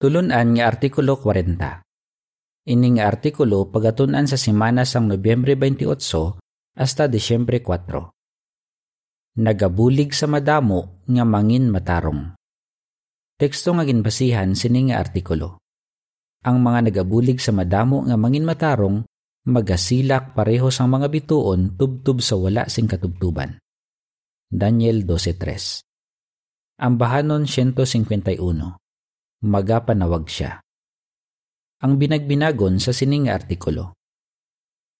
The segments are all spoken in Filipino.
Tulunan nga Artikulo 40. Ini nga artikulo pagatunan sa simana sang Nobyembre 28 hasta Disyembre 4. Nagabulig sa madamo nga mangin matarong. Teksto nga ginbasihan sini nga artikulo. Ang mga nagabulig sa madamo nga mangin matarong magasilak pareho sang mga bituon tubtub sa wala sing katubtuban. Daniel 12.3 Ang bahanon 151 magapanawag siya. Ang binagbinagon sa sining artikulo.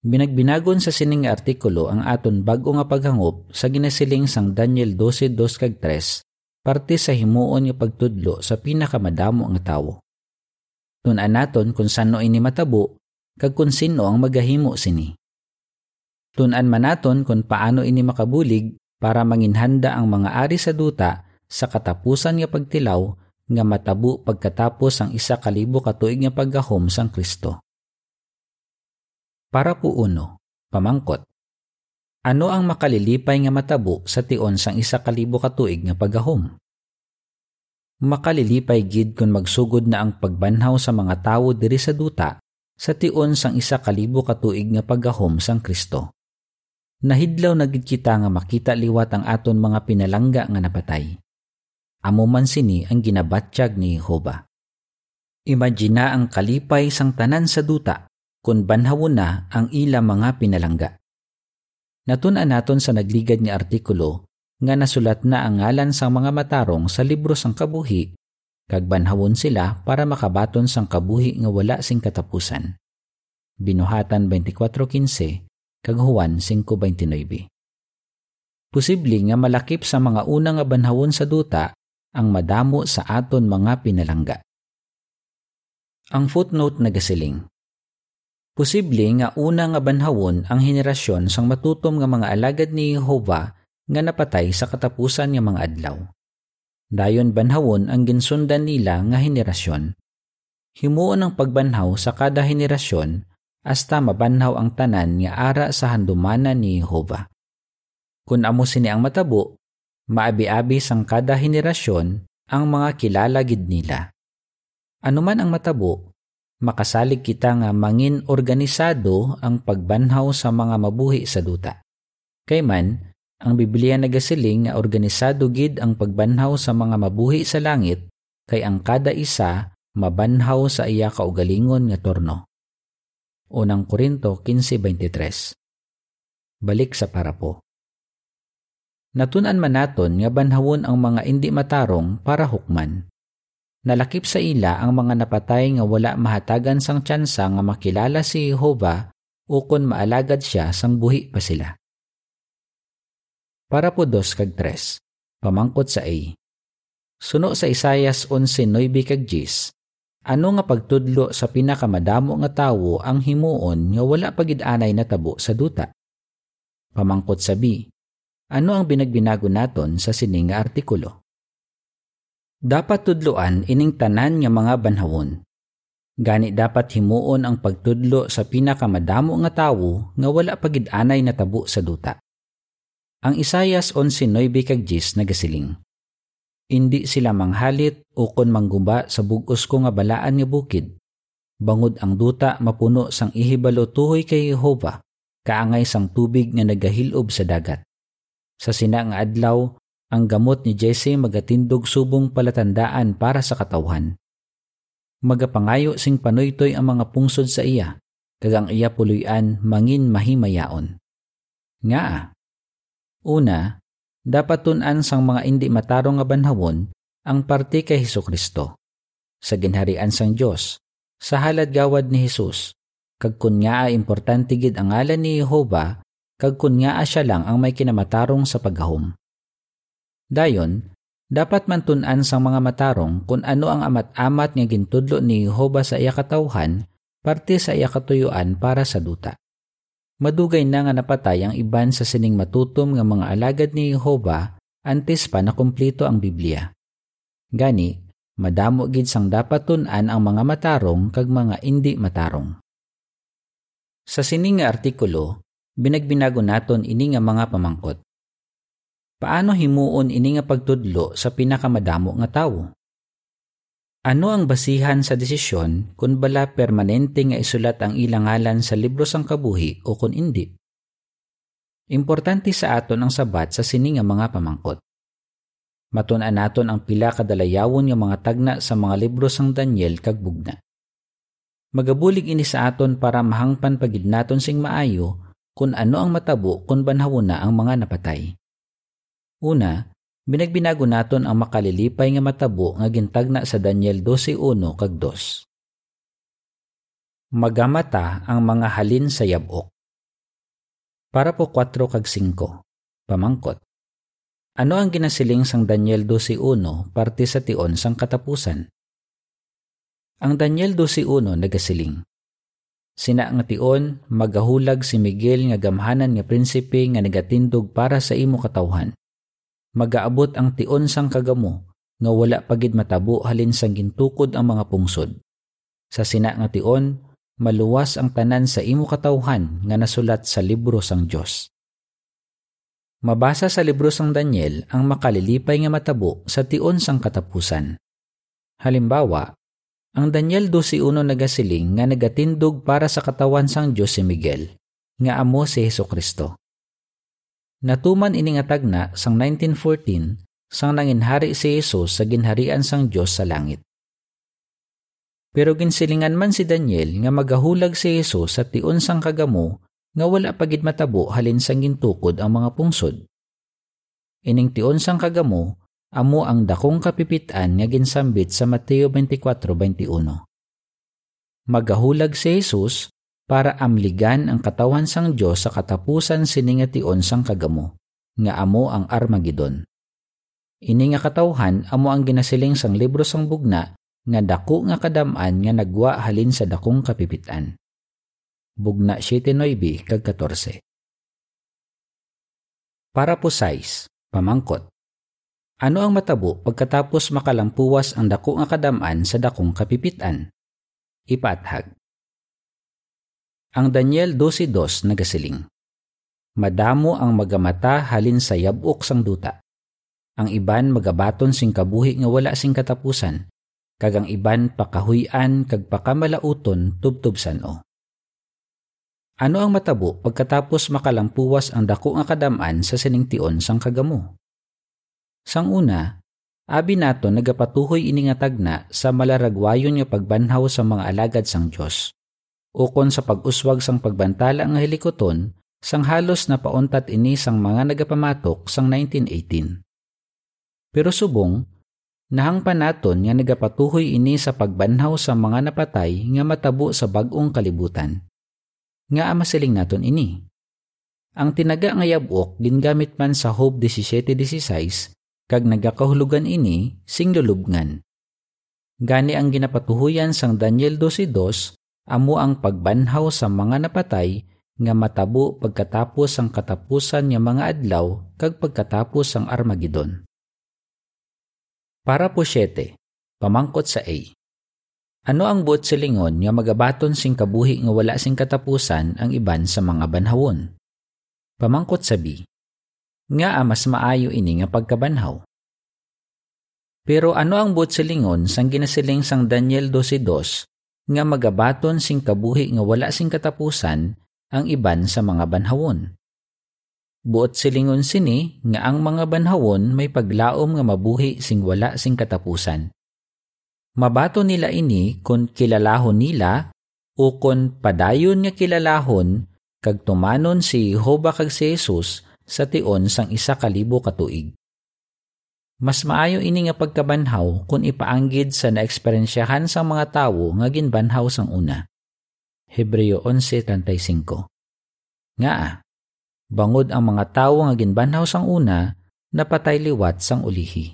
Binagbinagon sa sining artikulo ang aton bago nga paghangop sa ginasiling sang Daniel 12:2 kag 3 parte sa himuon nga pagtudlo sa pinakamadamo nga tawo. Tunan naton kung sano ini matabo kag kung sino ang magahimo sini. Tunan man naton kung paano ini makabulig para manginhanda ang mga ari sa duta sa katapusan nga pagtilaw nga matabo pagkatapos ang isa kalibo katuig nga paggahom sang Kristo. Para po uno, pamangkot. Ano ang makalilipay nga matabo sa tion sang isa kalibo katuig nga paggahom? Makalilipay gid kung magsugod na ang pagbanhaw sa mga tawo diri sa duta sa tion sang isa kalibo katuig nga paggahom sang Kristo. Nahidlaw na gid kita nga makita liwat ang aton mga pinalangga nga napatay amo man sini ang ginabatsyag ni Jehova. Imagina ang kalipay sang tanan sa duta kung banhawon na ang ila mga pinalangga. Natunan naton sa nagligad ni artikulo nga nasulat na ang ngalan sang mga matarong sa libro sang kabuhi kag banhawon sila para makabaton sang kabuhi nga wala sing katapusan. Binuhatan 24:15 kag Juan 5:29. Posible nga malakip sa mga unang nga banhawon sa duta ang madamo sa aton mga pinalangga. Ang footnote nagasiling. Posible nga una nga banhawon ang henerasyon sang matutom nga mga alagad ni Jehova nga napatay sa katapusan nga mga adlaw. Dayon banhawon ang ginsundan nila nga henerasyon. Himuon ang pagbanhaw sa kada henerasyon hasta mabanhaw ang tanan nga ara sa handumanan ni Jehova. Kung amo sini ang matabo, maabi-abi sang kada henerasyon ang mga kilala gid nila. Anuman ang matabo, makasalig kita nga mangin organisado ang pagbanhaw sa mga mabuhi sa duta. Kay man, ang Biblia nagasiling nga organisado gid ang pagbanhaw sa mga mabuhi sa langit kay ang kada isa mabanhaw sa iya kaugalingon nga torno. Unang Korinto 15:23. Balik sa parapo. Natunan man naton nga banhawon ang mga indi matarong para hukman. Nalakip sa ila ang mga napatay nga wala mahatagan sang tsansa nga makilala si Jehova o kon maalagad siya sang buhi pa sila. Para po dos kag tres, pamangkot sa A. Suno sa Isayas 11:9 kag 10, ano nga pagtudlo sa pinakamadamo nga tawo ang himuon nga wala pagid-anay na tabo sa duta? Pamangkot sa B, ano ang binagbinago naton sa sining nga artikulo? Dapat tudloan ining tanan nga mga banhawon. Gani dapat himuon ang pagtudlo sa pinakamadamo nga tawo nga wala pagid-anay na tabo sa duta. Ang Isayas 11:9 kag 10 nagasiling. Indi sila manghalit o kon mangguba sa bugos ko nga balaan nga bukid. Bangod ang duta mapuno sang ihibalo tuhoy kay Jehova, kaangay sang tubig nga nagahilob sa dagat. Sa sinang adlaw, ang gamot ni Jesse magatindog subong palatandaan para sa katawhan. Magapangayo sing panuytoy ang mga pungsod sa iya, kagang iya puluyan mangin mahimayaon. Nga Una, dapat tunan sang mga indi matarong nga banhawon ang parte kay Hesus Kristo. Sa ginharian sang Dios, sa halad gawad ni Hesus, kag kun nga importante gid ang ngalan ni Jehova kag kun nga siya lang ang may kinamatarong sa paghahom. Dayon, dapat man tun-an sang mga matarong kung ano ang amat-amat nga gintudlo ni Jehova sa iya katawhan parte sa iya katuyuan para sa duta. Madugay na nga napatay ang iban sa sining matutom nga mga alagad ni Jehova antes pa na kumpleto ang Biblia. Gani, madamo gid sang dapat tun-an ang mga matarong kag mga indi matarong. Sa sining nga artikulo, binagbinago naton ini nga mga pamangkot. Paano himuon ini nga pagtudlo sa pinakamadamo nga tawo? Ano ang basihan sa desisyon kung bala permanente nga isulat ang ilang ngalan sa libro sang kabuhi o kung hindi? Importante sa aton ang sabat sa sini nga mga pamangkot. Matun-an naton ang pila kadalayawon nga mga tagna sa mga libro sang Daniel kag bugna. Magabulig ini sa aton para mahangpan pagid naton sing maayo kung ano ang matabo kung banhawon na ang mga napatay. Una, Binagbinago naton ang makalilipay nga matabo nga gintagna sa Daniel 12:1 kag 2. Magamata ang mga halin sa yabok. Para po 4 kag 5. Pamangkot. Ano ang ginasiling sang Daniel 12:1 parte sa tion sang katapusan? Ang Daniel 12:1 nagasiling. Sina nga tion magahulag si Miguel nga gamhanan nga prinsipe nga nagatindog para sa imo katawhan magaabot ang tion sang kagamo nga wala pagid matabo halin sang gintukod ang mga pungsod. Sa sina nga tion, maluwas ang tanan sa imo katawhan nga nasulat sa libro sang Dios. Mabasa sa libro sang Daniel ang makalilipay nga matabo sa tion sang katapusan. Halimbawa, ang Daniel 12.1 nagasiling nga nagatindog para sa katawan sang Diyos si Miguel, nga amo si Heso Kristo. Natuman ini nga tagna sang 1914 sang nanginhari si Jesus sa ginharian sang Dios sa langit. Pero ginsilingan man si Daniel nga magahulag si Jesus sa tion sang kagamo nga wala pagid matabo halin sang gintukod ang mga pungsod. Ining tion sang kagamo amo ang dakong kapipitan nga ginsambit sa Mateo 24:21. Magahulag si Jesus para amligan ang katawan sang Dios sa katapusan siningation sang kagamo, nga amo ang Armageddon. Ini nga katawhan amo ang ginasiling sang libro sang bugna nga dako nga kadaman nga nagwa halin sa dakong kapipitan. Bugna 7:9 kag 14. Para po size, pamangkot. Ano ang matabo pagkatapos makalampuwas ang dako nga kadaman sa dakong kapipitan? Ipathag. Ang Daniel 12.2 nagasiling. Madamo ang magamata halin sa yabok sang duta. Ang iban magabaton sing kabuhi nga wala sing katapusan, kag ang iban pakahuyan kag pakamalauton tubtubsan o. Ano ang matabo pagkatapos makalampuwas ang dako nga kadaman sa siningtion sang kagamo? Sang una, abi nato nagapatuhoy ini nga tagna sa malaragwayon nga pagbanhaw sa mga alagad sang Dios ukon sa pag-uswag sang pagbantala nga helikoton sang halos na pauntat ini sang mga nagapamatok sang 1918. Pero subong, nahangpan naton nga nagapatuhoy ini sa pagbanhaw sa mga napatay nga matabo sa bagong kalibutan. Nga amasiling naton ini. Ang tinaga nga yabok gingamit man sa Hope 1716 kag nagakahulugan ini sing lulubngan. Gani ang ginapatuhuyan sang Daniel 12.2 amo ang pagbanhaw sa mga napatay nga matabo pagkatapos ang katapusan nga mga adlaw kag pagkatapos ang Armageddon. Para po 7, pamangkot sa A. Ano ang buot silingon nga magabaton sing kabuhi nga wala sing katapusan ang iban sa mga banhawon? Pamangkot sa B. Nga mas maayo ini nga pagkabanhaw. Pero ano ang buot silingon sang ginasiling sang Daniel 12.2 nga magabaton sing kabuhi nga wala sing katapusan ang iban sa mga banhawon. Buot silingon sini nga ang mga banhawon may paglaom nga mabuhi sing wala sing katapusan. Mabato nila ini kung kilalahon nila o kung padayon nga kilalahon kag tumanon si Jehova kag si Jesus sa tion sang isa kalibo katuig. Mas maayo ini nga pagkabanhaw kung ipaanggid sa naeksperyensyahan sa mga tawo nga ginbanhaw sang una. Hebreo 11.35 Nga ah, bangod ang mga tawo nga ginbanhaw sang una, napatay liwat sang ulihi.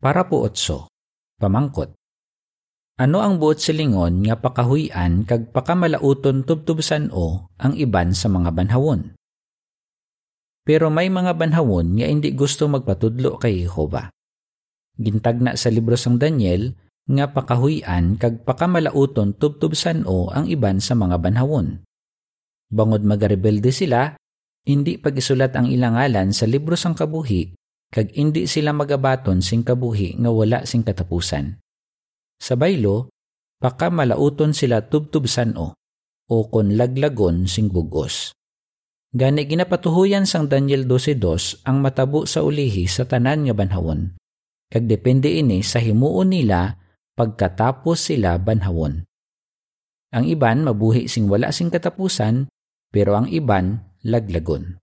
Para po otso, pamangkot. Ano ang buot silingon nga pakahuyan kag pakamalauton tubtubsan o ang iban sa mga banhawon? Pero may mga banhawon nga hindi gusto magpatudlo kay Jehova. Gintagna sa libro sang Daniel nga pakahuyan kag pakamalauton tubtubsan o ang iban sa mga banhawon. Bangod magarebelde sila, hindi pagisulat ang ilang ngalan sa libro sang kabuhi kag indi sila magabaton sing kabuhi nga wala sing katapusan. Sa baylo, paka malauton sila tubtubsan o, o kon laglagon sing bugos. Gani ginapatuhuyan sang Daniel 12.2 ang matabo sa ulihi sa tanan nga banhawon. Kag depende ini sa himuon nila pagkatapos sila banhawon. Ang iban mabuhi sing wala sing katapusan, pero ang iban laglagon.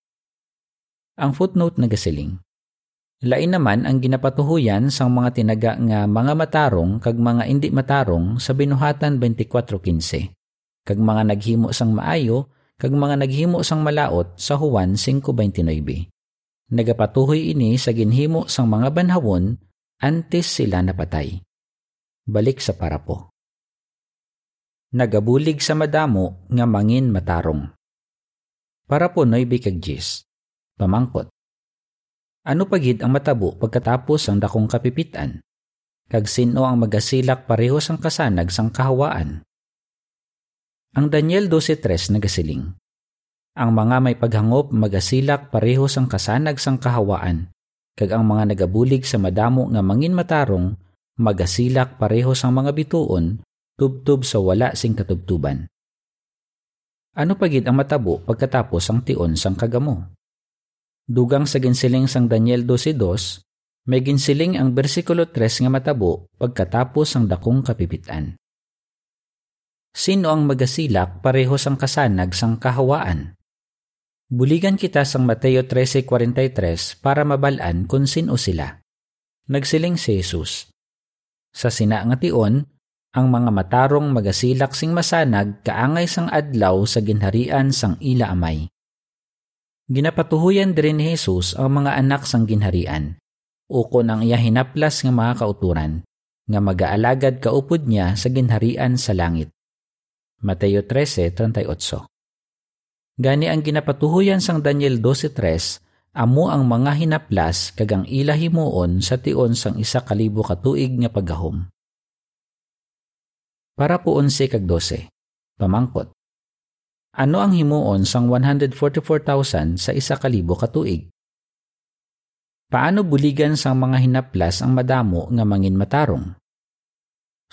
Ang footnote na gasiling. Lain naman ang ginapatuhuyan sang mga tinaga nga mga matarong kag mga indi matarong sa binuhatan 24.15 kag mga naghimo sang maayo kag mga naghimo sang malaot sa Juan 5.29. Nagapatuhoy ini sa ginhimo sang mga banhawon antes sila napatay. Balik sa parapo nagabulig sa madamo nga mangin matarong. Para po noy bikagjis, pamangkot. Ano pagid ang matabo pagkatapos ang dakong kapipitan? Kag sino ang magasilak pareho sang kasanag sang kahawaan? Ang Daniel 12.3 nagasiling. Ang mga may paghangop magasilak pareho sang kasanag sang kahawaan, kag ang mga nagabulig sa madamo nga mangin matarong magasilak pareho sang mga bituon tubtub sa wala sing katubtuban. Ano pagid ang matabo pagkatapos ang tion sang kagamo? Dugang sa ginsiling sang Daniel 12.2, may ginsiling ang bersikulo 3 nga matabo pagkatapos ang dakong kapipitan. Sino ang magasilak pareho sang kasanag sang kahawaan? Buligan kita sang Mateo 13.43 para mabalaan kung sino sila. Nagsiling si Jesus. Sa sina nga tion, ang mga matarong magasilak sing masanag kaangay sang adlaw sa ginharian sang ila amay. Ginapatuhuyan din ni Jesus ang mga anak sang ginharian, ukon ang iya hinaplas nga mga kauturan, nga magaalagad kaupod niya sa ginharian sa langit. Mateo 13:38. Gani ang ginapatuhuyan sang Daniel 12:3 amo ang mga hinaplas kagang ila himuon sa tion sang isa kalibo katuig nga paggahom. Para po 11 kag 12. Pamangkot. Ano ang himuon sang 144,000 sa isa kalibo katuig? Paano buligan sang mga hinaplas ang madamo nga mangin matarong?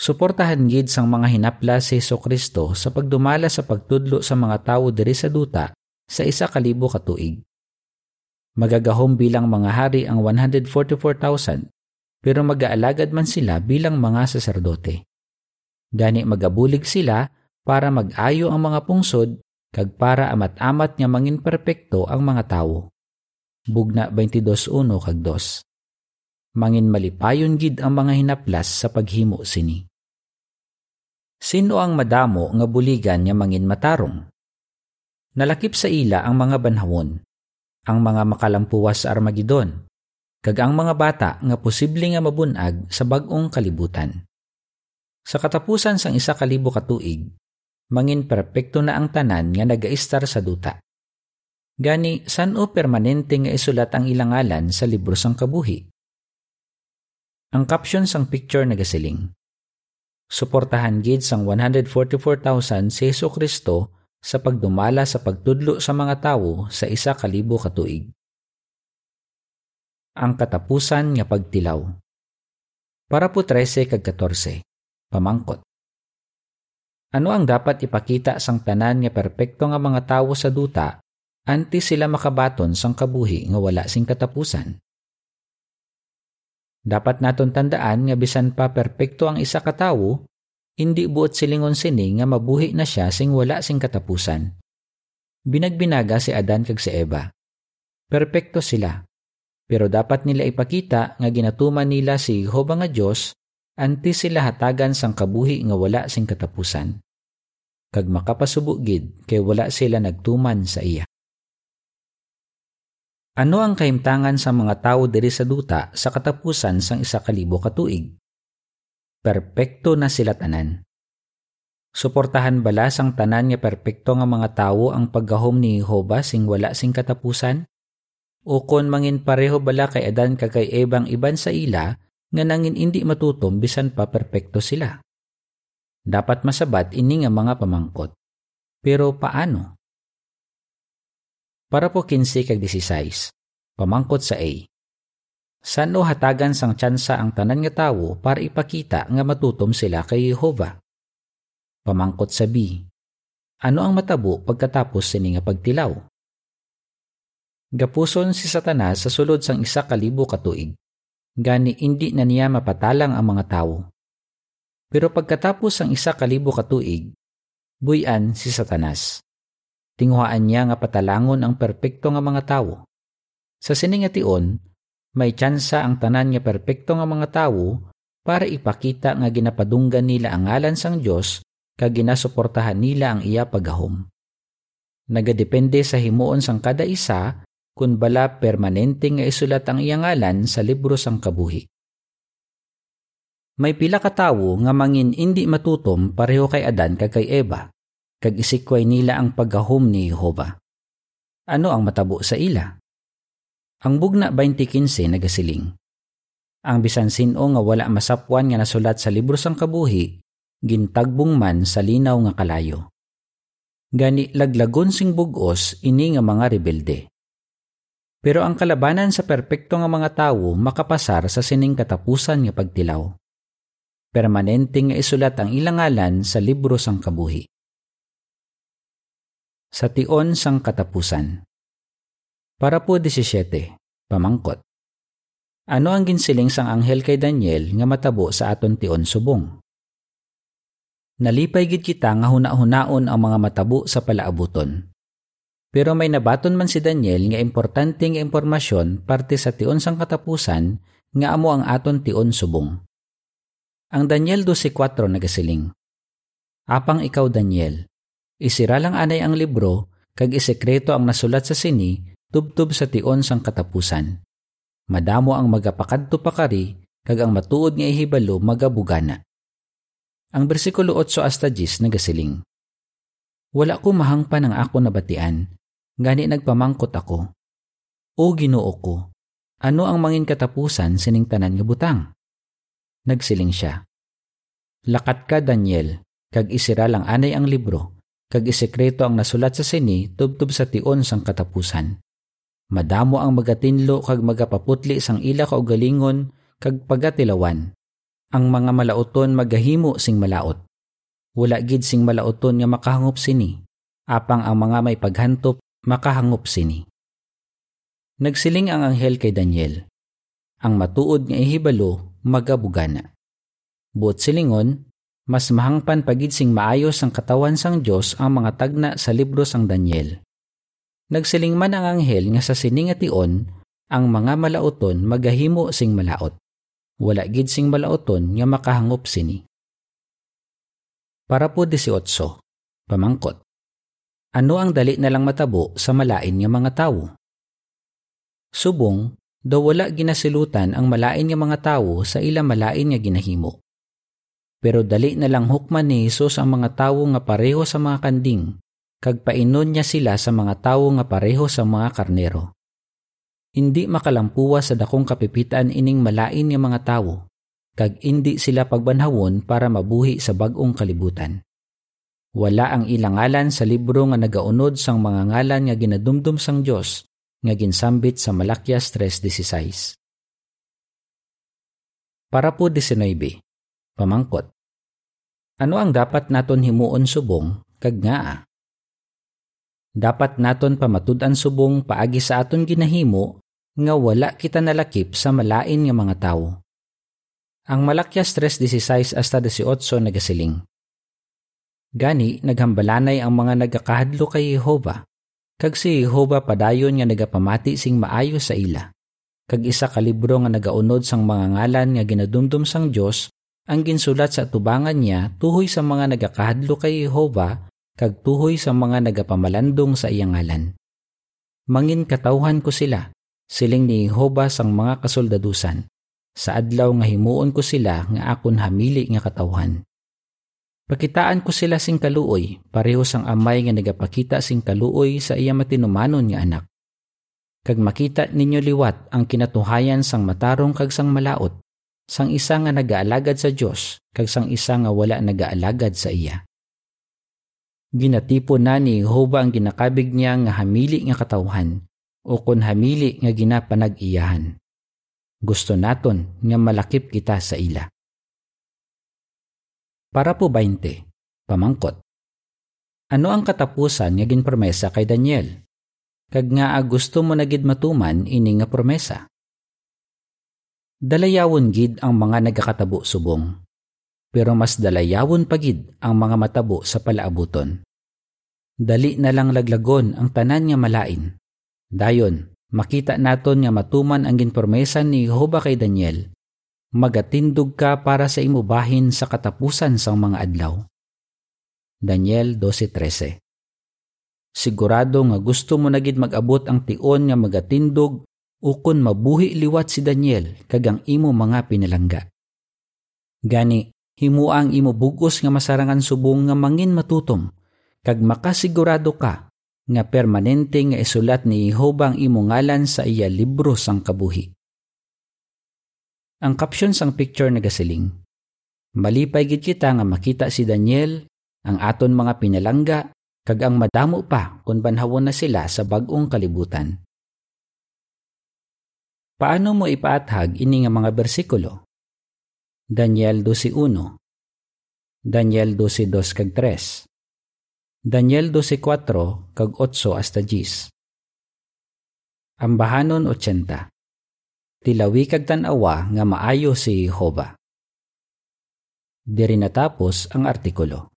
Suportahan gid sang mga hinaplas si Heso Kristo sa pagdumala sa pagtudlo sa mga tawo diri sa duta sa isa kalibo katuig. Magagahom bilang mga hari ang 144,000 pero mag-aalagad man sila bilang mga saserdote. Gani magabulig sila para mag-ayo ang mga pungsod kag para amat-amat nga mangin perpekto ang mga tawo. Bugna 22.1 kag 2. Mangin malipayon gid ang mga hinaplas sa paghimo sini. Sino ang madamo nga buligan nga mangin matarong? Nalakip sa ila ang mga banhawon, ang mga makalampuwas sa Armageddon, kag ang mga bata nga posible nga mabunag sa bag-ong kalibutan. Sa katapusan sang isa kalibo katuig, mangin perpekto na ang tanan nga nagaistar sa duta. Gani, san o permanente nga isulat ang ilangalan sa libro sang kabuhi? Ang caption sang picture nagasiling. Suportahan gid sang 144,000 si Yesu Kristo sa pagdumala sa pagtudlo sa mga tawo sa isa kalibo katuig. Ang katapusan nga pagtilaw. Para po 13 kag 14. Pamangkot. Ano ang dapat ipakita sang tanan nga perpekto nga mga tawo sa duta anti sila makabaton sang kabuhi nga wala sing katapusan? Dapat naton tandaan nga bisan pa perpekto ang isa ka tawo, hindi buot silingon sini nga mabuhi na siya sing wala sing katapusan. Binagbinaga si Adan kag si Eva. Perpekto sila. Pero dapat nila ipakita nga ginatuman nila si Jehovah nga Dios anti sila hatagan sang kabuhi nga wala sing katapusan. Kag makapasubo gid kay wala sila nagtuman sa iya. Ano ang kahimtangan sa mga tao diri sa duta sa katapusan sang isa kalibo katuig? Perpekto na sila tanan. Suportahan bala sang tanan nga perpekto nga mga tawo ang paggahom ni Jehova sing wala sing katapusan? O kon mangin pareho bala kay Adan kagay ebang iban sa ila nga nangin hindi matutom bisan pa perpekto sila. Dapat masabat ini nga mga pamangkot. Pero paano? Para po 15 kag 16. Pamangkot sa A. Sano hatagan sang tsansa ang tanan nga tawo para ipakita nga matutom sila kay Jehova? Pamangkot sa B. Ano ang matabo pagkatapos sini nga pagtilaw? Gapuson si Satanas sa sulod sang isa kalibo katuig. Gani hindi na niya mapatalang ang mga tawo. Pero pagkatapos sang isa kalibo katuig, buyan si Satanas. Tinguhaan niya nga patalangon ang perpekto nga mga tawo. Sa siningation, may tsansa ang tanan nga perpekto nga mga tawo para ipakita nga ginapadunggan nila ang ngalan sang Dios kag ginasuportahan nila ang iya paggahom. Nagadepende sa himuon sang kada isa kun bala permanente nga isulat ang iyang ngalan sa libro sang kabuhi. May pila ka tawo nga mangin indi matutom pareho kay Adan kag kay Eva, kag isikway nila ang paggahom ni Jehova. Ano ang matabo sa ila? Ang bugna 2015 nagasiling. Ang bisan sino nga wala masapwan nga nasulat sa libro sang kabuhi, gintagbong man sa linaw nga kalayo. Gani laglagon sing bugos ini nga mga rebelde. Pero ang kalabanan sa perpekto nga mga tawo makapasar sa sining katapusan nga pagtilaw. Permanente nga isulat ang ilang ngalan sa libro sang kabuhi. Sa tion sang katapusan. Para po 17, pamangkot. Ano ang ginsiling sang anghel kay Daniel nga matabo sa aton tion subong? Nalipay gid kita nga huna-hunaon ang mga matabo sa palaabuton. Pero may nabaton man si Daniel nga importante nga impormasyon parte sa tion sang katapusan nga amo ang aton tion subong. Ang Daniel 12.4 nagasiling. Apang ikaw Daniel, isira lang anay ang libro kag isekreto ang nasulat sa sini tubtob sa tion sang katapusan. Madamo ang magapakadto pakari, kag ang matuod nga ihibalo magabugana. Ang bersikulo 8 hasta 10 nagasiling. Wala ko mahangpan ang ako nabatian, gani nagpamangkot ako. O ginoo ko, ano ang mangin katapusan sining tanan nga butang? Nagsiling siya. Lakat ka Daniel, kag isira lang anay ang libro, kag isekreto ang nasulat sa sini tubtob sa tion sang katapusan Madamo ang magatinlo kag magapaputli sang ila kaugalingon kag pagatilawan. Ang mga malauton magahimo sing malaot. Wala gid sing malauton nga makahangop sini. Apang ang mga may paghantop makahangop sini. Nagsiling ang anghel kay Daniel. Ang matuod nga ihibalo magabugana. Buot silingon, mas mahangpan pagid sing maayos ang katawan sang Dios ang mga tagna sa libro sang Daniel Nagsiling man ang anghel nga sa siningation ang mga malauton magahimo sing malaot. Wala gid sing malauton nga makahangop sini. Para po 18. Pamangkot. Ano ang dali na lang matabo sa malain nga mga tawo? Subong, daw wala ginasilutan ang malain nga mga tawo sa ila malain nga ginahimo. Pero dali na lang hukman ni Jesus ang mga tawo nga pareho sa mga kanding kag painon niya sila sa mga tawo nga pareho sa mga karnero. Hindi makalampuwa sa dakong kapipitan ining malain nga mga tawo, kag hindi sila pagbanhawon para mabuhi sa bagong kalibutan. Wala ang ilang ngalan sa libro nga nagaunod sang mga ngalan nga ginadumdum sang Dios nga ginsambit sa Malakyas 3.16. Para po 19. Pamangkot. Ano ang dapat naton himuon subong kag ngaa? Dapat naton pamatud-an subong paagi sa aton ginahimo nga wala kita nalakip sa malain nga mga tawo. Ang Malakyas 3.16 hasta 18 nagasiling. Gani, naghambalanay ang mga nagakahadlo kay Jehova. Kag si Jehova padayon nga nagapamati sing maayo sa ila. Kag isa ka libro nga nagaunod sang mga ngalan nga ginadumdum sang Dios ang ginsulat sa tubangan niya tuhoy sa mga nagakahadlo kay Jehova kag tuhoy sa mga nagapamalandong sa iyang ngalan. Mangin katawhan ko sila, siling ni Jehova sang mga kasoldadusan. Sa adlaw nga himuon ko sila nga akon hamili nga katawhan. Pakitaan ko sila sing kaluoy, pareho sang amay nga nagapakita sing kaluoy sa iya matinumanon nga anak. Kag makita ninyo liwat ang kinatuhayan sang matarong kag sang malaot, sang isa nga nagaalagad sa Dios kag sang isa nga wala nagaalagad sa iya. Ginatipo na ni Jehova ang ginakabig niya nga hamili nga katawhan o kon hamili nga ginapanag-iyahan. Gusto naton nga malakip kita sa ila. Para po 20. Pamangkot. Ano ang katapusan nga ginpromesa kay Daniel? Kag nga gusto mo na gid matuman ini nga promesa. Dalayawon gid ang mga nagakatabo subong. Pero mas dalayawon pagid ang mga matabo sa palaabuton. Dali na lang laglagon ang tanan nga malain. Dayon, makita naton nga matuman ang ginpromesa ni Jehova kay Daniel. Magatindog ka para sa imubahin sa katapusan sang mga adlaw. Daniel 12.13 Sigurado nga gusto mo nagid mag-abot ang tion nga magatindog ukon mabuhi liwat si Daniel kagang imo mga pinalangga. Gani, himuang imo bugos nga masarangan subong nga mangin matutom kag makasigurado ka nga permanente nga isulat ni Jehova ang imo ngalan sa iya libro sang kabuhi. Ang caption sang picture nagasiling, Malipay gid kita nga makita si Daniel ang aton mga pinalangga kag ang madamo pa kung banhawon na sila sa bagong kalibutan. Paano mo ipaathag ini nga mga bersikulo? Daniel 12.1 Daniel 12.2 kag 3 Daniel 12.4 kag 8 hasta 10 Ambahanon 80 Tilawi kag tanawa nga maayo si Jehova. Diri natapos ang artikulo.